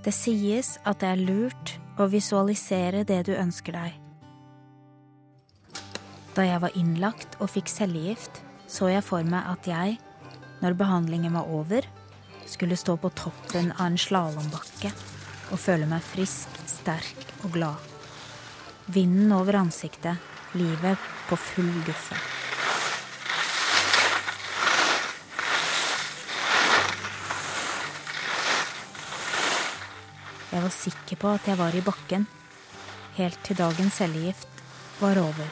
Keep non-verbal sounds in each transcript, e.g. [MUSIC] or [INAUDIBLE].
Det sies at det er lurt å visualisere det du ønsker deg. Da jeg var innlagt og fikk cellegift, så jeg for meg at jeg, når behandlingen var over, skulle stå på toppen av en slalåmbakke og føle meg frisk, sterk og glad. Vinden over ansiktet, livet på full guffe. Sikker på at jeg var i bakken, helt til dagens cellegift var over.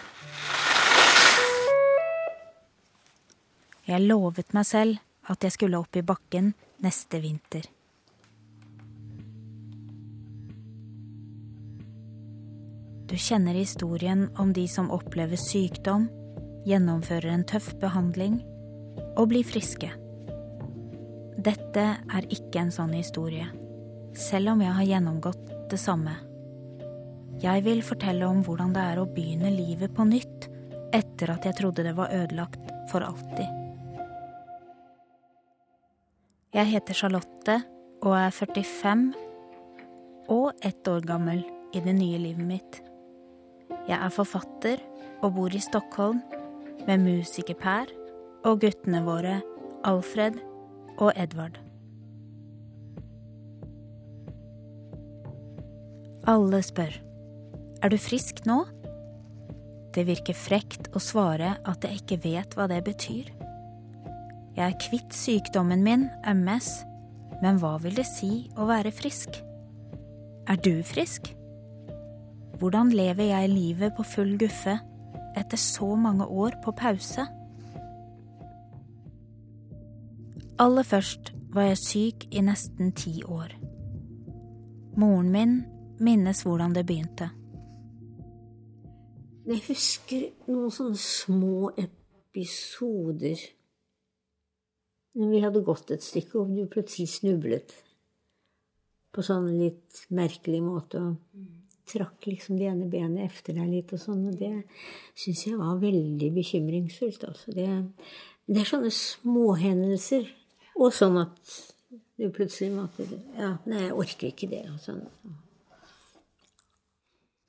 Jeg lovet meg selv at jeg skulle opp i bakken neste vinter. Du kjenner historien om de som opplever sykdom, gjennomfører en tøff behandling og blir friske. Dette er ikke en sånn historie, selv om jeg har gjennomgått det samme. Jeg vil fortelle om hvordan det er å begynne livet på nytt etter at jeg trodde det var ødelagt for alltid. Jeg heter Charlotte og er 45 og ett år gammel i det nye livet mitt. Jeg er forfatter og bor i Stockholm med musiker-Per og guttene våre Alfred og Edvard. Alle spør er du frisk nå? Det virker frekt å svare at jeg ikke vet hva det betyr. Jeg er kvitt sykdommen min, MS, men hva vil det si å være frisk? Er du frisk? Hvordan lever jeg livet på full guffe etter så mange år på pause? Aller først var jeg syk i nesten ti år. Moren min minnes hvordan det begynte. Jeg husker noen sånne små episoder når vi hadde gått et stykke, og du plutselig snublet på sånn litt merkelig måte og trakk liksom det ene benet efter deg litt og sånn, og det syns jeg var veldig bekymringsfullt, altså. Det, det er sånne småhendelser, og sånn at du plutselig måtte Ja, nei, jeg orker ikke det, og sånn.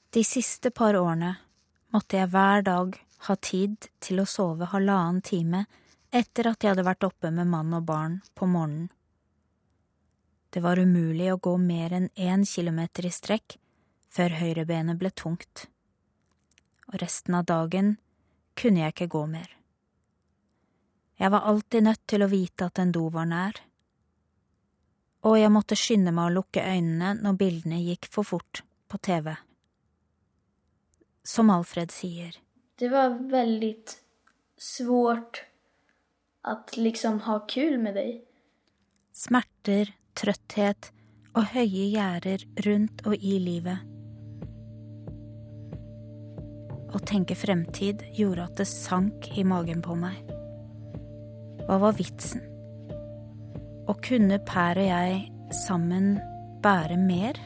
De siste par årene måtte jeg hver dag ha tid til å sove halvannen time etter at jeg hadde vært oppe med mann og barn på morgenen. Det var umulig å gå mer enn én kilometer i strekk før høyrebenet ble tungt, og resten av dagen kunne jeg ikke gå mer. Jeg var alltid nødt til å vite at en do var nær, og jeg måtte skynde meg å lukke øynene når bildene gikk for fort på TV. Som Alfred sier. Det var veldig svårt å liksom ha kul med deg. Smerter, trøtthet og høye gjerder rundt og i livet. Å tenke fremtid gjorde at det sank i magen på meg. Hva var vitsen? Og kunne Per og jeg sammen bære mer?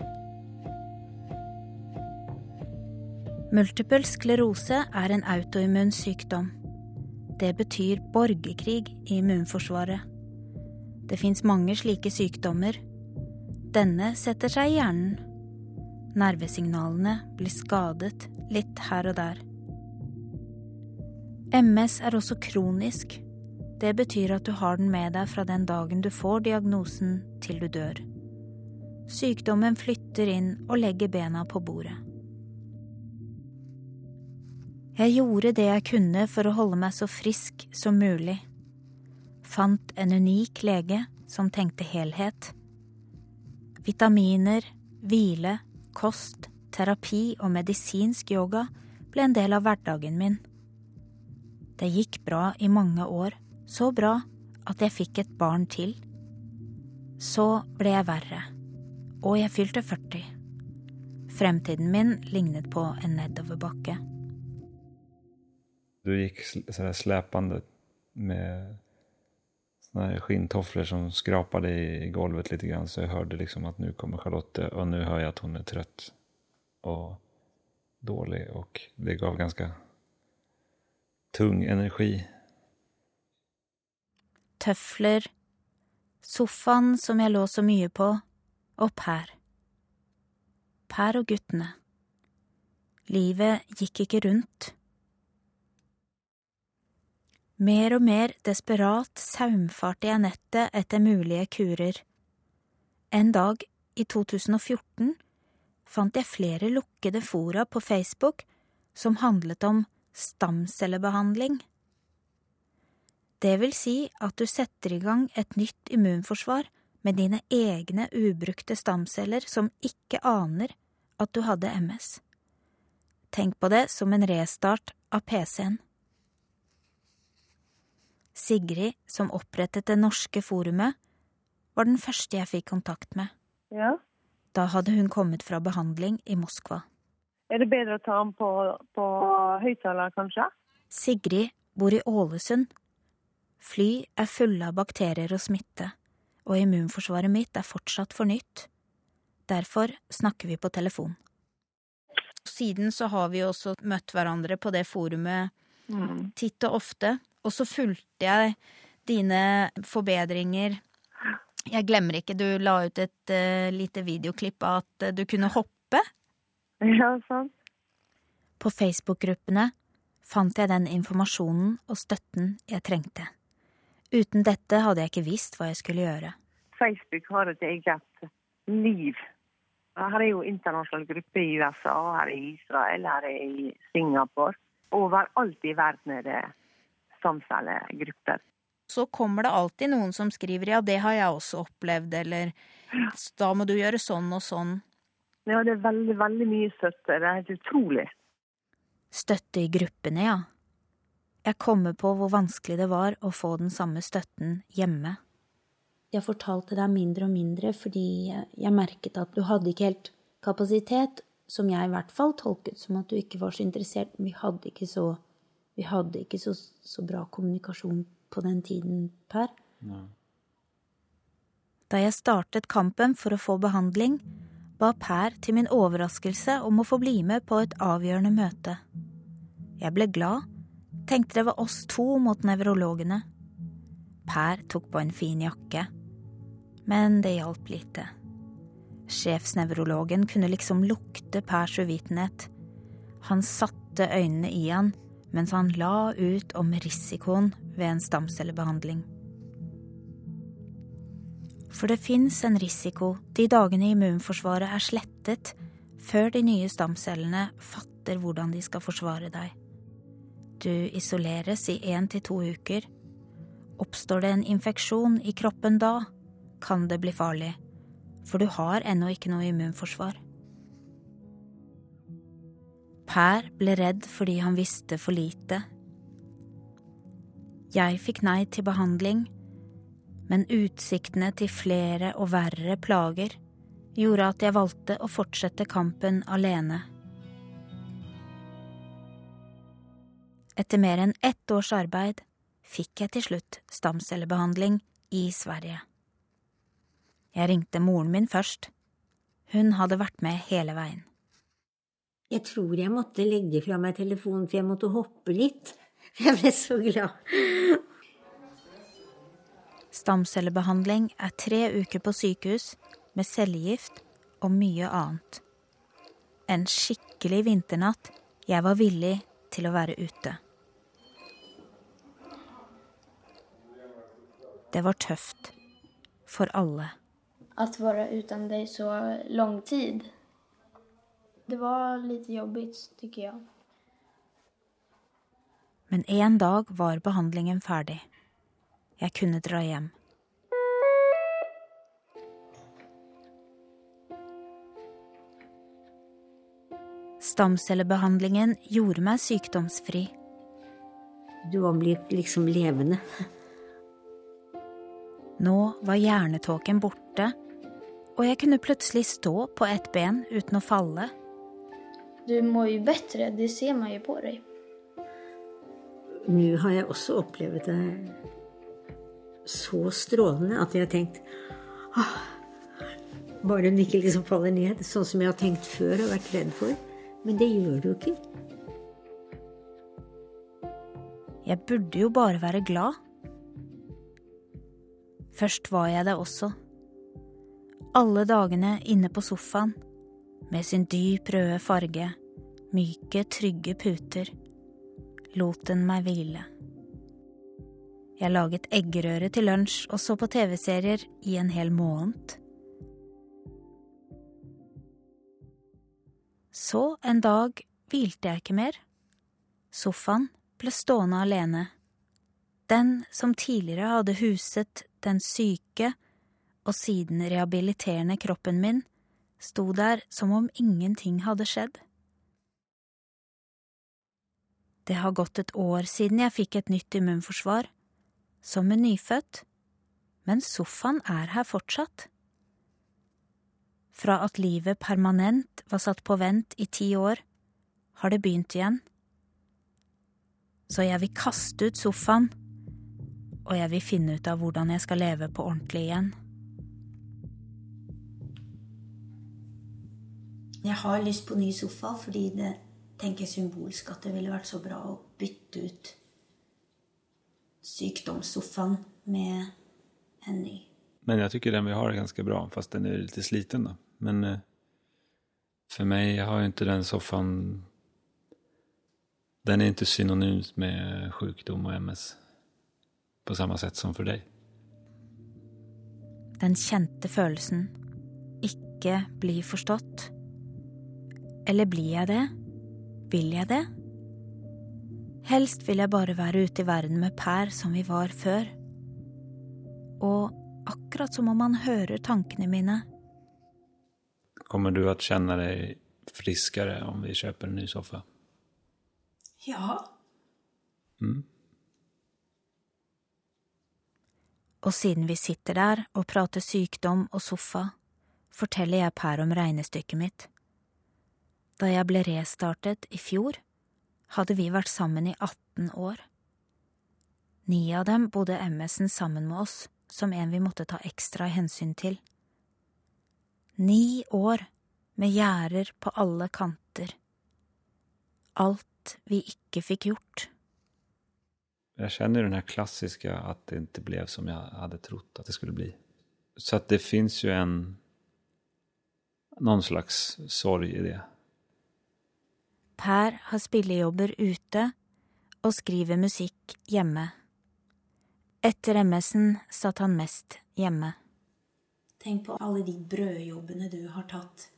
Multiple sklerose er en autoimmun sykdom. Det betyr borgerkrig i immunforsvaret. Det fins mange slike sykdommer. Denne setter seg i hjernen. Nervesignalene blir skadet litt her og der. MS er også kronisk. Det betyr at du har den med deg fra den dagen du får diagnosen til du dør. Sykdommen flytter inn og legger bena på bordet. Jeg gjorde det jeg kunne for å holde meg så frisk som mulig. Fant en unik lege som tenkte helhet. Vitaminer, hvile, kost, terapi og medisinsk yoga ble en del av hverdagen min. Det gikk bra i mange år, så bra at jeg fikk et barn til. Så ble jeg verre, og jeg fylte 40. Fremtiden min lignet på en nedoverbakke. Du gick sådär släpande med sådana skinntofflor som skrapade i golvet lite grann. Så jag hörde liksom att nu kommer Charlotte och nu hör jag att hon är trött och dålig. Och det gav ganska tung energi. Tøfler, sofaen som jeg lå så mye på, og Per. Per og guttene. Livet gikk ikke rundt. Mer og mer desperat saumfarte jeg nettet etter mulige kurer. En dag i 2014 fant jeg flere lukkede fora på Facebook som handlet om stamcellebehandling. Det vil si at du setter i gang et nytt immunforsvar med dine egne ubrukte stamceller som ikke aner at du hadde MS. Tenk på det som en restart av PC-en. Sigrid, som opprettet det norske forumet, var den første jeg fikk kontakt med. Ja. Da hadde hun kommet fra behandling i Moskva. Er det bedre å ta den på, på høyttaler, kanskje? Sigrid bor i Ålesund. Fly er fulle av bakterier og smitte, og immunforsvaret mitt er fortsatt for nytt. Derfor snakker vi på telefon. Siden så har vi også møtt hverandre på det forumet Mm. titt og ofte, og så fulgte jeg dine forbedringer. Jeg glemmer ikke, du la ut et uh, lite videoklipp av at eh, du kunne hoppe. Ja, sant. På Facebook-gruppene fant jeg den informasjonen og støtten jeg trengte. Uten dette hadde jeg ikke visst hva jeg skulle gjøre. Facebook har et eget liv. Her er jo internasjonal grupper i USA, her er i Israel, her er i Singapore. Overalt i verden er det stamcellegrupper. Så kommer det alltid noen som skriver ja, det har jeg også opplevd, eller da må du gjøre sånn og sånn. Ja, det er veldig, veldig mye støtte. Det er helt utrolig. Støtte i gruppene, ja. Jeg kommer på hvor vanskelig det var å få den samme støtten hjemme. Jeg fortalte deg mindre og mindre fordi jeg merket at du hadde ikke helt kapasitet, som jeg i hvert fall tolket som at du ikke var så interessert. Vi hadde ikke så, vi hadde ikke så, så bra kommunikasjon på den tiden, Per. Nei. Da jeg startet kampen for å få behandling, ba Per til min overraskelse om å få bli med på et avgjørende møte. Jeg ble glad, tenkte det var oss to mot nevrologene. Per tok på en fin jakke, men det hjalp lite. Sjefsnevrologen kunne liksom lukte Pers uvitenhet. Han satte øynene i han mens han la ut om risikoen ved en stamcellebehandling. For det fins en risiko de dagene immunforsvaret er slettet før de nye stamcellene fatter hvordan de skal forsvare deg. Du isoleres i én til to uker. Oppstår det en infeksjon i kroppen da, kan det bli farlig, for du har ennå ikke noe immunforsvar. Per ble redd fordi han visste for lite. Jeg fikk nei til behandling, men utsiktene til flere og verre plager gjorde at jeg valgte å fortsette kampen alene. Etter mer enn ett års arbeid fikk jeg til slutt stamcellebehandling i Sverige. Jeg ringte moren min først. Hun hadde vært med hele veien. Jeg tror jeg måtte legge fra meg telefonen, for jeg måtte hoppe litt. [LAUGHS] Jeg ble så glad. Stamcellebehandling er tre uker på sykehus med cellegift og mye annet. En skikkelig vinternatt jeg var villig til å være ute. Det var tøft. For alle. At være uten deg så lang tid. Det var lite jobbigt, tycker jag. Men en dag var behandlingen ferdig. Jeg kunne dra hjem. Stamcellebehandlingen gjorde meg sykdomsfri. Du var blitt liksom levende. Nå var hjernetåken borte, og jeg kunne plutselig stå på ett ben uten å falle. Du mår ju bättre, det ser man ju på dig. Nå har jeg også opplevd det så strålende at jeg har tenkt ah, Bare hun ikke liksom faller ned, sånn som jeg har tenkt før og vært redd for. Men det gjør du jo ikke. Jeg burde jo bare være glad. Først var jeg det også. Alle dagene inne på sofaen, med sin dyp røde farge, myke, trygge puter, lot den meg hvile. Jeg laget eggerøre til lunsj og så på TV-serier i en hel måned. Så en dag hvilte jeg ikke mer. Sofaen ble stående alene. Den som tidligere hadde huset den syke og siden rehabiliterende kroppen min, sto der som om ingenting hadde skjedd. Det har gått et år siden jeg fikk et nytt immunforsvar, som en nyfødt, men sofaen er her fortsatt. Fra at livet permanent var satt på vent i ti år, har det begynt igjen. Så jeg vil kaste ut sofaen, og jeg vil finne ut av hvordan jeg skal leve på ordentlig igjen. Jeg har lyst på ny sofa fordi det tenker symbolsk at det ville vært så bra å bytte ut sykdomssofaen med en ny. Men jeg syns den vi har er ganske bra, fast den er litt sliten Da. Men for meg har jo ikke den sofaen Den er ikke synonymt med sjukdom og MS på samme sett som for deg. Den kjente følelsen ikke bli forstått. Eller blir jeg det? Vil jeg det? Helst vil jeg bare være ute i verden med Per som vi var før. Og akkurat som om han hører tankene mine. Kommer du å kjenne deg friskere om vi kjøper en ny soffa? Ja. Og siden vi sitter der og prater sykdom og sofa, forteller jeg Per om regnestykket mitt. Da jeg ble restartet i fjor, hadde vi vært sammen i 18 år. Ni av dem bodde MS-en sammen med oss, som en vi måtte ta ekstra hensyn til. Ni år med gjerder på alle kanter. Alt vi ikke fikk gjort. Jeg kjenner den her klassiske at det ikke ble som jeg hadde trott at det skulle bli. Så det fins jo en... noen slags sorg i det. Per har spillejobber ute og skriver musikk hjemme. Etter MS-en satt han mest hjemme. Tenk på alle de brødjobbene du har tatt.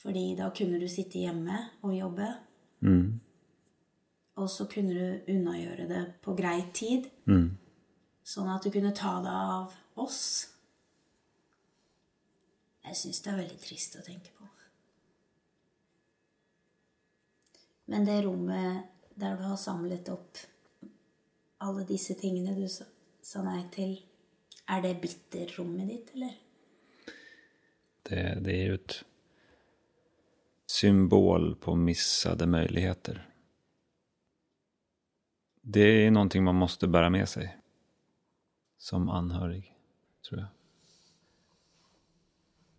Fordi da kunne du sitte hjemme og jobbe. Mm. Og så kunne du unnagjøre det på grei tid. Mm. Sånn at du kunne ta det av oss. Jeg syns det er veldig trist å tenke på. Men det rommet der du har samlet opp alle disse tingene du sa, nei til, er det bitterrommet ditt, eller? Det, det er jo et symbol på missade muligheter. Det er noe man måste bära med seg Som anhörig, tror jeg.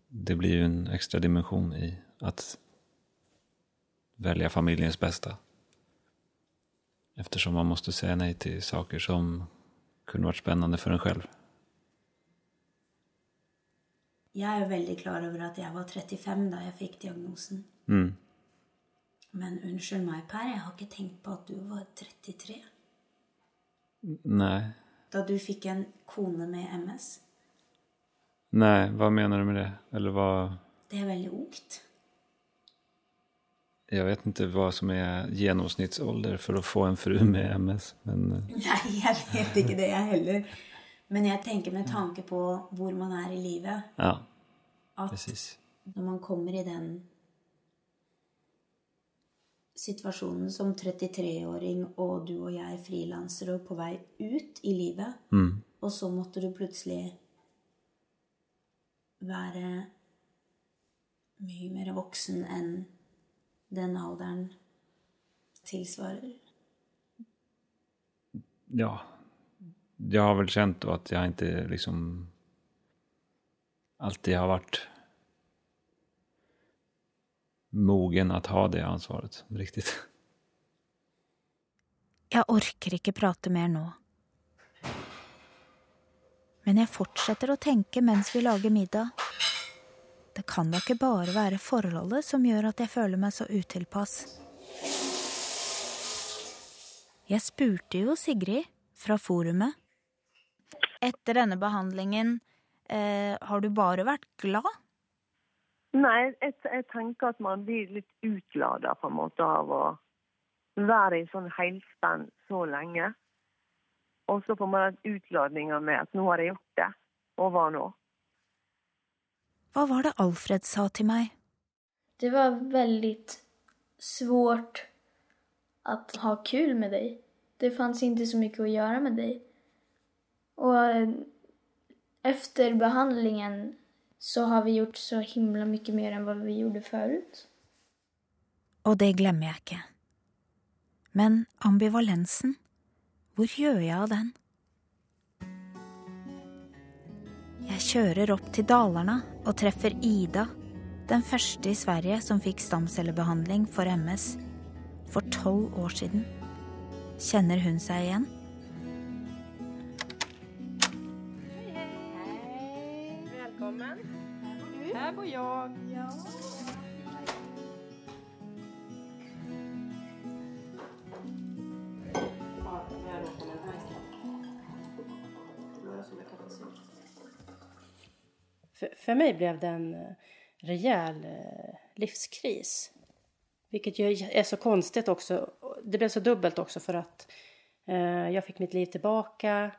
Det blir jo en ekstra dimensjon i att välja familjens bästa. Eftersom man måste säga nej till saker som kunde varit spännande för en själv. Jeg er veldig klar over at jeg var 35 da jeg fikk diagnosen. Mm. Men unnskyld meg, Per, jeg har ikke tenkt på at du var 33 Nej. da du fikk en kone med MS. Nej, vad menar du med det? Eller vad... Det er veldig ungt. Jag vet inte vad som är gjennomsnittsålder for å få en fru med MS. Men eh, [LAUGHS] Nei, jeg vet ikke det, jeg heller. Men jeg tenker med tanke på hvor man er i livet, ja, at precis. når man kommer i den situasjonen som 33-åring, og du og jeg frilansere og på vei ut i livet, Mm. og så måtte du plutselig være mye mer voksen enn den alderen tilsvarer. Ja. Jeg har vel kjent at jeg ikke liksom alltid har vært mogen å ha det ansvaret riktig. Jeg orker ikke prate mer nå. Men jeg fortsetter å tenke mens vi lager middag. Det kan da ikke bare være forholdet som gjør at jeg føler meg så utilpass. Jeg spurte jo Sigrid fra forumet. Etter denne behandlingen, eh, har du bare vært glad? Nei, jeg, jeg tenker at man blir litt utlada på en måte av å være i sånn heilspenn så lenge. Og så får man den utladninga med at nå har jeg gjort det, og hva nå? Hva var det Alfred sa til meg? Det var veldig svårt å ha kul med deg. Det fanns ikke så mye å gjøre med deg. Og etter behandlingen så har vi gjort så himla mye mer enn hva vi gjorde før. Og det glemmer jeg ikke. Men ambivalensen, hvor gjør jeg av den? Kjører opp til Dalarna og treffer Ida, den første i Sverige som fikk stamcellebehandling for MS for tolv år siden. Kjenner hun seg igjen? Velkommen. Her bor jag. För, för mig blev det en eh, rejäl eh, livskris. Vilket ju är så konstigt också. Det blev så dubbelt också för att eh, jag fick mitt liv tillbaka.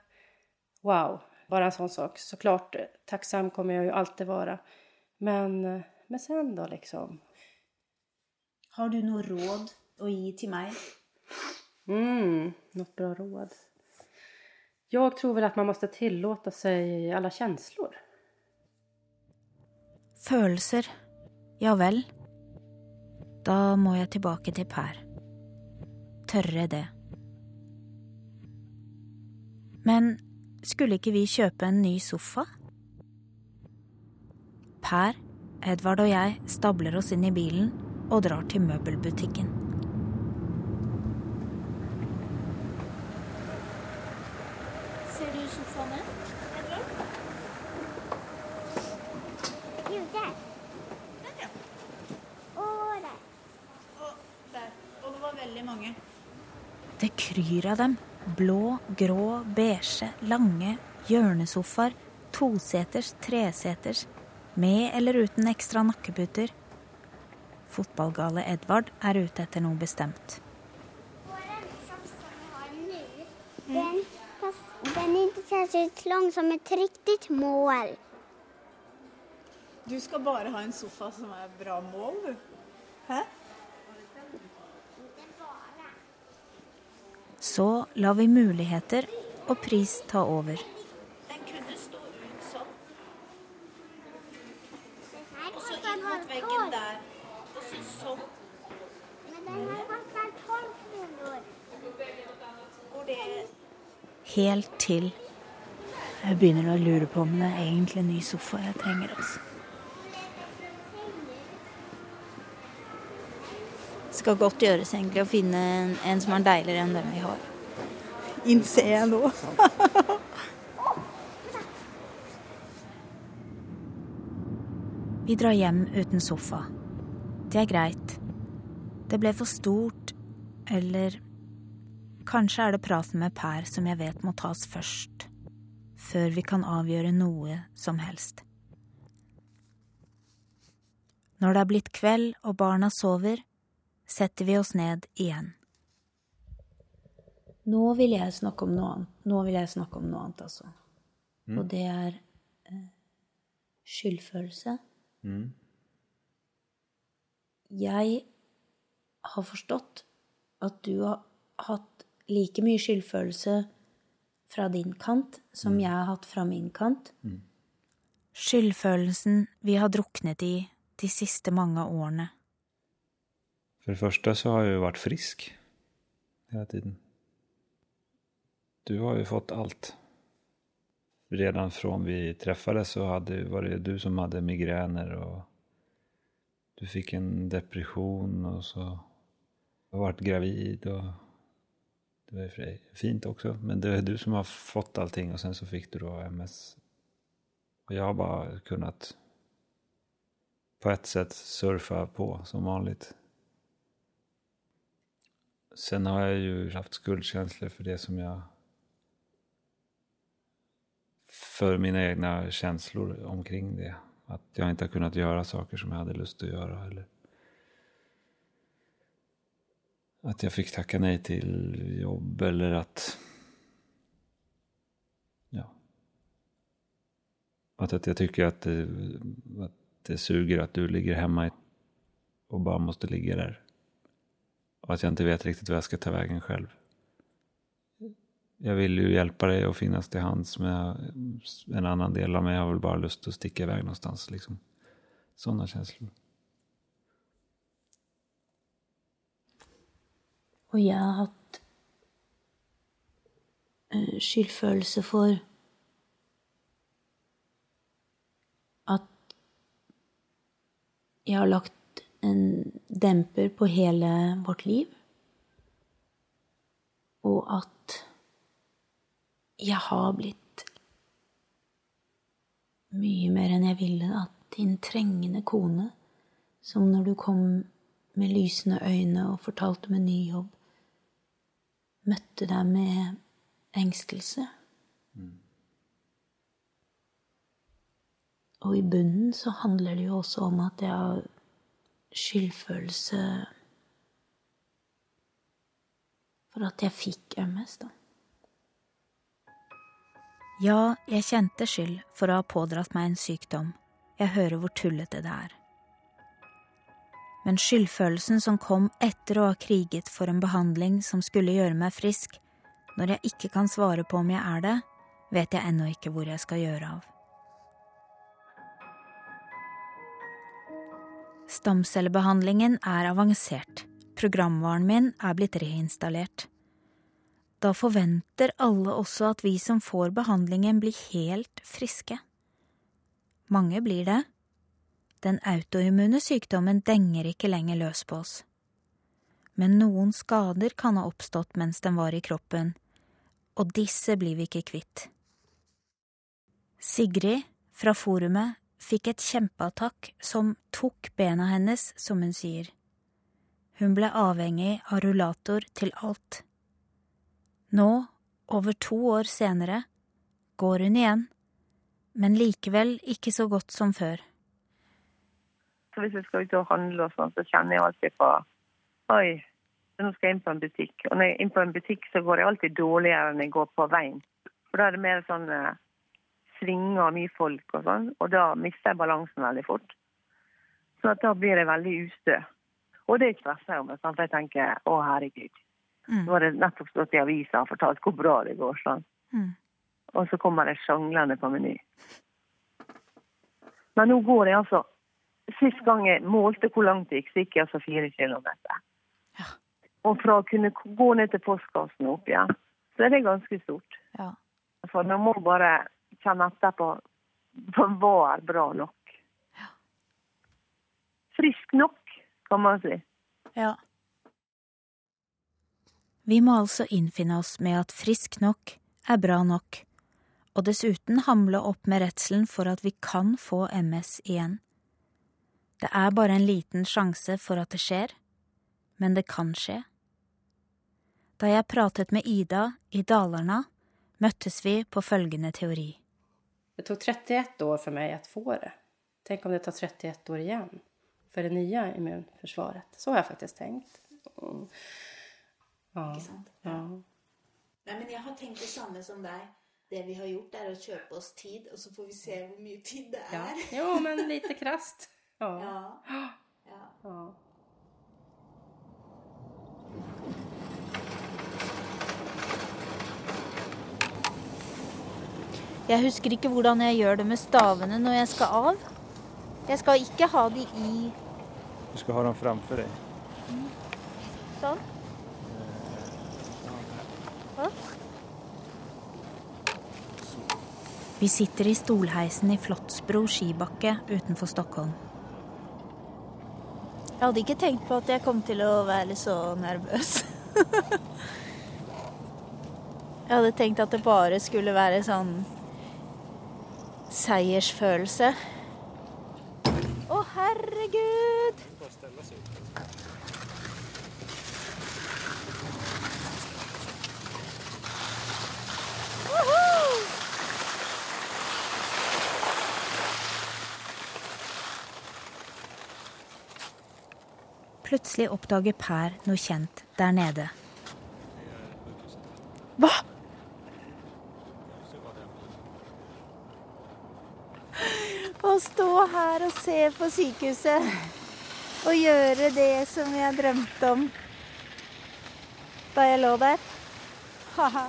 Wow, bara en sån sak. Såklart, eh, tacksam kommer jag ju alltid vara. Men, men sen då liksom. Har du noe råd å gi til meg? Mm, något bra råd. Jag tror väl att man måste tillåta sig alla känslor. Følelser. Ja vel. Da må jeg tilbake til Per. Tørre det. Men skulle ikke vi kjøpe en ny sofa? Per, Edvard og jeg stabler oss inn i bilen og drar til møbelbutikken. Ser du sofaen? Jo, der. Og der. Och det var väldigt många. Det kryr av dem. Blå, grå, beige, lange hjørnesofaer. Toseters, treseters. Med eller uten ekstra nakkeputer. Fotballgale Edvard er ute etter noe bestemt. Den, ikke den är ut särskilt som et riktig mål. Du skal bare ha en sofa som er bra mål du. Hä? Så lar vi muligheter og pris ta over. Den kunde stå ut. Den här Och så kostar in mot väggen tolv. där. Och så. Men den här kostar 12 kronor. Går det... Helt til jeg begynner å lure på om det er egentlig en ny sofa jeg trenger. Altså. Skal godt gjøres egentlig å finne en, en som er deiligere enn den vi har. Innser jeg nå. [LAUGHS] Vi drar hjem uten sofa. Det er greit. Det ble for stort, eller kanskje er det praten med Per som jeg vet må tas først, før vi kan avgjøre noe som helst. Når det er blitt kveld og barna sover, setter vi oss ned igjen. Nå vil jeg snakke om noe annet. Nå vil jeg snakke om noe annet, altså. Og det er eh, skyldfølelse. Jeg har forstått at du har hatt like mye skyldfølelse fra din kant som jeg har hatt fra min kant. Skyldfølelsen vi har druknet i de siste mange årene. För det første så har jeg jo vært frisk hele tiden. Du har jo fått alt. Redan fra vi träffades så hadde, var det du som hadde migrener, og du fikk en depression og så har vært gravid og det var ju fint også, Men det er du som har fått allting og sen så fikk du da MS. Og jeg har bare kunnet på ett sätt surfa på som vanligt. Sen har jag ju haft skuldkänslor för det som jag... För mina egna känslor omkring det. Att jag inte har kunnat göra saker som jag hade lust att göra. Eller att jag fick tacka nej till jobb eller att... Ja. Att, att jag tycker att det, att det suger att du ligger hemma och bara måste ligga där. Och att jag inte vet riktigt vad jag ska ta vägen själv. Jag vill ju hjälpa dig och finnas till hands med en annan del av mig har väl bara lust att sticka iväg någonstans. Liksom. Sådana känslor. Og jeg har hatt eh, skyldfølelse for at jeg har lagt en demper på hele vårt liv. Og at jeg har blitt mye mer enn jeg ville. At din trengende kone, som når du kom med lysende øyne og fortalte om en ny jobb, møtte deg med engstelse. Og i bunnen så handler det jo også om at jeg har skyldfølelse for at jeg fikk MS, da. Ja, jeg kjente skyld for å ha pådratt meg en sykdom. Jeg hører hvor tullete det er. Men skyldfølelsen som kom etter å ha kriget for en behandling som skulle gjøre meg frisk, når jeg ikke kan svare på om jeg er det, vet jeg ennå ikke hvor jeg skal gjøre av. Stamcellebehandlingen er avansert. Programvaren min er blitt reinstallert. Da forventer alle også at vi som får behandlingen, blir helt friske. Mange blir det. Den autoimmune sykdommen denger ikke lenger løs på oss. Men noen skader kan ha oppstått mens den var i kroppen, og disse blir vi ikke kvitt. Sigrid fra forumet fikk et kjempeattakk som tok bena hennes, som hun sier. Hun ble avhengig av rullator til alt. Nå, over to år senere, går hun igjen, men likevel ikke så godt som før. Så hvis jeg skal ut og handle, og sånn, så kjenner jeg alltid på Oi, nå skal jeg inn på en butikk. Og når jeg er inn på en butikk, så går jeg alltid dårligere enn jeg går på veien. For da er det mer sånn eh, svinger og mye folk og sånn, og da mister jeg balansen veldig fort. Så da blir jeg veldig ustø. Og det stresser jeg meg, for jeg tenker å herregud. Mm. Nå har det nettopp stått i avisa og fortalt hvor bra det går. sånn. Mm. Og så kommer det sjanglende på Meny. Men nå går jeg altså Sist gang jeg målte hvor langt det gikk, så gikk jeg altså fire kilometer. Ja. Og fra å kunne gå ned til postkassen og opp igjen, så er det ganske stort. Ja. For man må bare kjenne etter på på hva er bra nok. Frisk nok, kan man si. Ja. Vi må altså innfinne oss med at frisk nok er bra nok, og dessuten hamle opp med redselen for at vi kan få MS igjen. Det er bare en liten sjanse for at det skjer, men det kan skje. Da jeg pratet med Ida i Dalarna, møttes vi på følgende teori. Det tog 31 år för mig att få det. Tänk om det tar 31 år igen för det nya immunförsvaret. Så har jag faktiskt tenkt. Mm. Ja. ja. Nei, men jeg har tenkt det samme som deg. Det vi har gjort, er å kjøpe oss tid, og så får vi se hvor mye tid det ja. er. Jo, men lite krasst. Ja. Ja. ja. ja. Jeg husker ikke hvordan jeg gjør det med stavene når jeg skal av. Jeg skal ikke ha de i Du skal ha dem fremfor deg. sånn. Hva? Vi sitter i stolheisen i Flåttsbro skibakke utenfor Stockholm. Jeg hadde ikke tenkt på at jeg kom til å være så nervøs. [LAUGHS] jeg hadde tenkt at det bare skulle være sånn seiersfølelse. Å, herregud! Plutselig oppdager Per noe kjent der nede. Hva? Å stå å se på sykehuset og gjøre det som jeg drømte om da jeg lå der. Haha.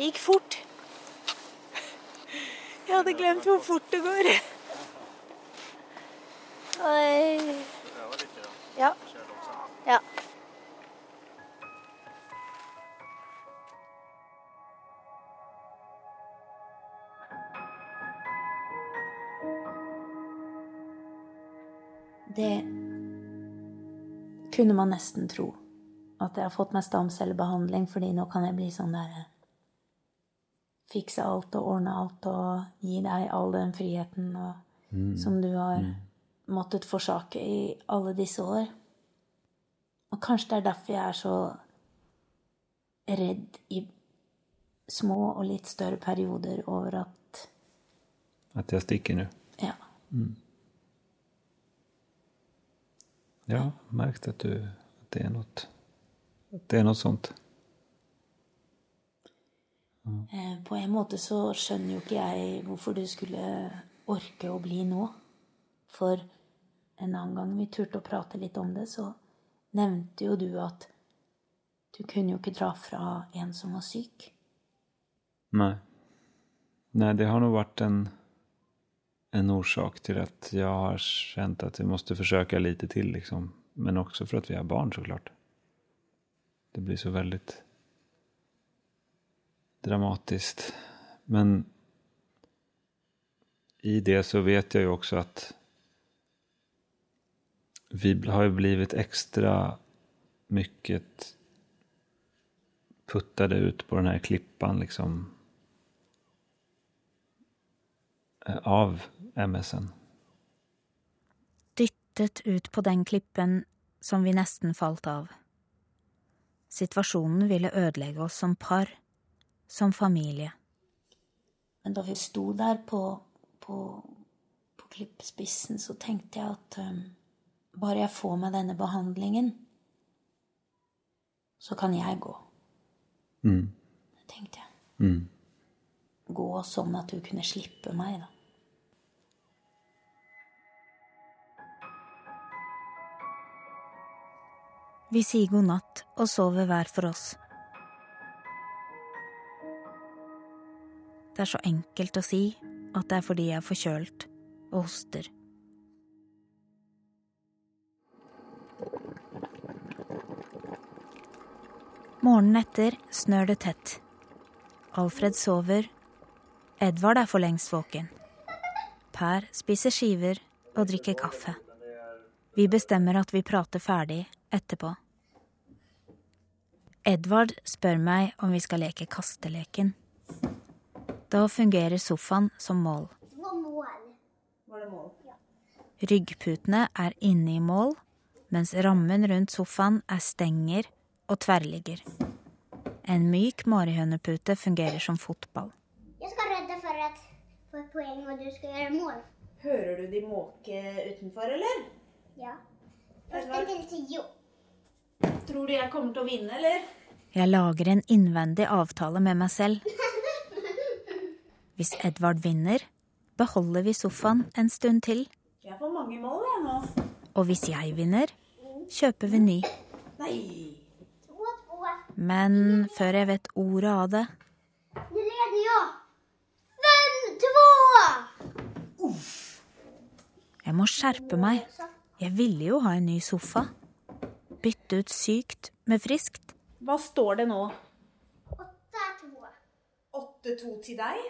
Det gikk fort. Jeg hadde glemt hvor fort det går. Oi. Ja. Ja. Det kunne man nesten tro. At jeg har fått meg stamcellebehandling, fordi nå kan jeg bli sånn der Fikse alt og ordne alt og gi deg all den friheten og, som du har måttet forsake i alle disse år. Og kanskje det er derfor jeg er så redd i små og litt større perioder over at At jeg stikker nå. Ja. Ja, märkt at, du, at det er noe At det er noe sånt. Mm. På en måte så skjønner jo ikke jeg hvorfor du skulle orke å bli nå. For en annen gang vi turte å prate litt om det, så nevnte jo du at du kunne jo ikke dra fra en som var syk. Nei. Nei, det har nå vært en, en orsak til at jeg har kjent at vi måtte forsøke lite til, Liksom. Men også for at vi har barn så klart. Det blir så veldig dramatisk. Men i det så vet jeg jo også att vi har ju blivit extra mycket puttade ut på den här klippan liksom eh, av MSN. Dyttet ut på den klippen som vi nesten falt av. Situasjonen ville ødelegge oss som par, som familie. Men da vi sto der på, på, på klippspissen, så tenkte jeg at um, bare jeg får meg denne behandlingen, så kan jeg gå. Mm. Det tenkte jeg. Mm. Gå sånn at du kunne slippe meg, da. Vi sier god natt og sover hver for oss. Det er så enkelt å si at det er fordi jeg er forkjølt og hoster. Morgenen etter snør det tett. Alfred sover. Edvard er for lengst våken. Per spiser skiver og drikker kaffe. Vi bestemmer at vi prater ferdig etterpå. Edvard spør meg om vi skal leke kasteleken. Da fungerer sofaen som mål. Det var mål. Var det mål? Ryggputene er inne i mål, mens rammen rundt sofaen er stenger og tverrligger. En myk marihønepute fungerer som fotball. Jeg skal redde for et få poeng, og du skal gjøre mål. Hører du de måke utenfor, eller? Ja. Första til tio. Tror du jeg kommer til å vinne, eller? Jeg lager en innvendig avtale med meg selv. [LAUGHS] Hvis Edvard vinner, beholder vi sofaen en stund til. Jeg får mange mål, jeg nå. Og hvis jeg vinner, kjøper vi ny. Nei. Men før jeg vet ordet av det, Nu leder jag. Fem, Uff! jeg må skjerpe meg. Jeg ville jo ha en ny sofa. Bytte ut sykt med friskt. Hva står det nå? 8-2 til deg.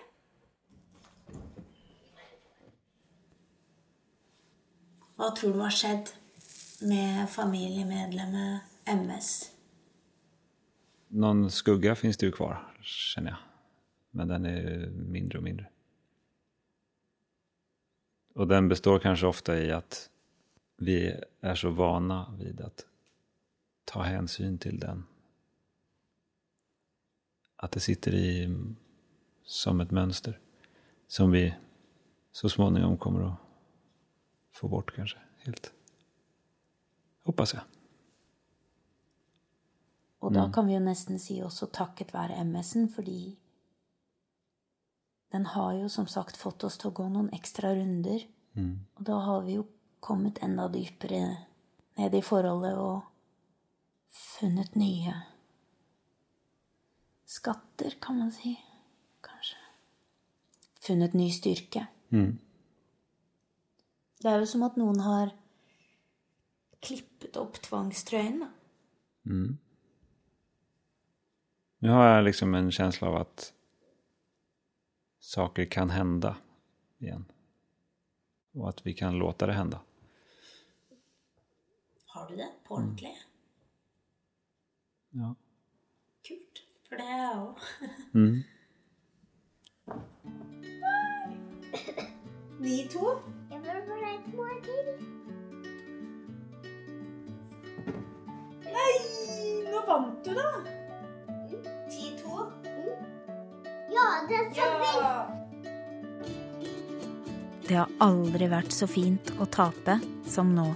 Hva tror du har skjedd med familiemedlemmet MS? Någon skugga finns det ju kvar, känner jag. Men den är mindre och mindre. Och den består kanske ofta i att vi är så vana vid att ta hänsyn till den. Att det sitter i som ett mönster. Som vi så småningom kommer att få bort kanske helt. Hoppas jeg. Og da kan vi jo nesten si også takket være MS-en, fordi den har jo som sagt fått oss til å gå noen ekstra runder. Og da har vi jo kommet enda dypere ned i forholdet og funnet nye skatter, kan man si. Kanskje. Funnet ny styrke. Det er jo som at noen har klippet opp tvangstrøyen. da. Nu har jag liksom en känsla av att saker kan hända igen. Och att vi kan låta det hända. Har du det på ordentlig? Ja. Kult. For det er jeg òg. Mm. Ni to? Jeg vil bare et mål til. Nei, nå vant du, da. 10-2. Ja, det er så fint. Ja. Det har aldri vært så fint å tape som nå.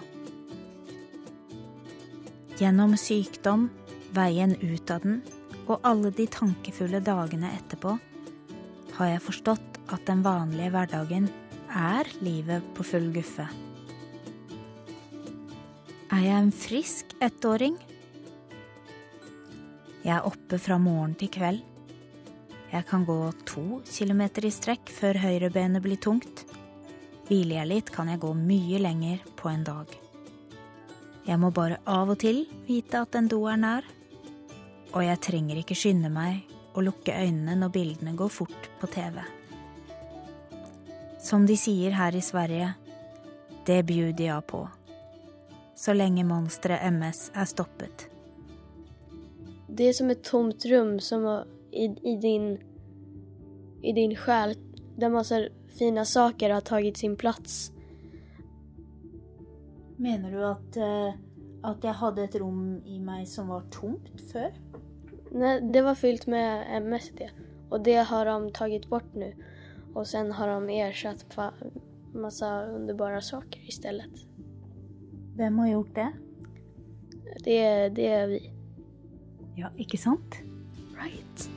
Gjennom sykdom, veien ut av den og alle de tankefulle dagene etterpå har jeg forstått at den vanlige hverdagen er livet på full guffe. Er jeg en frisk ettåring? Jeg er oppe fra morgen til kveld. Jeg kan gå to kilometer i strekk før høyrebenet blir tungt. Hviler jeg litt, kan jeg gå mye lenger på en dag. Jeg må bare av og til vite at en do er nær. Og jeg trenger ikke skynde meg og lukke øynene når bildene går fort på TV. Som de sier her i Sverige, det bjuder jeg på. Så lenge monsteret MS er stoppet. Det är som ett tomt rum som i, i, din, i din själ där massa fina saker har tagit sin plats. Mener du at, eh, at jeg hadde et rom i meg som var tomt før? Nej, det var fyllt med MSD. Og Och det har de tagit bort nu. Och sen har de ersatt masse massa underbara saker istället. Hvem har gjort det? Det, det är vi. Ja, ikke sant? Right.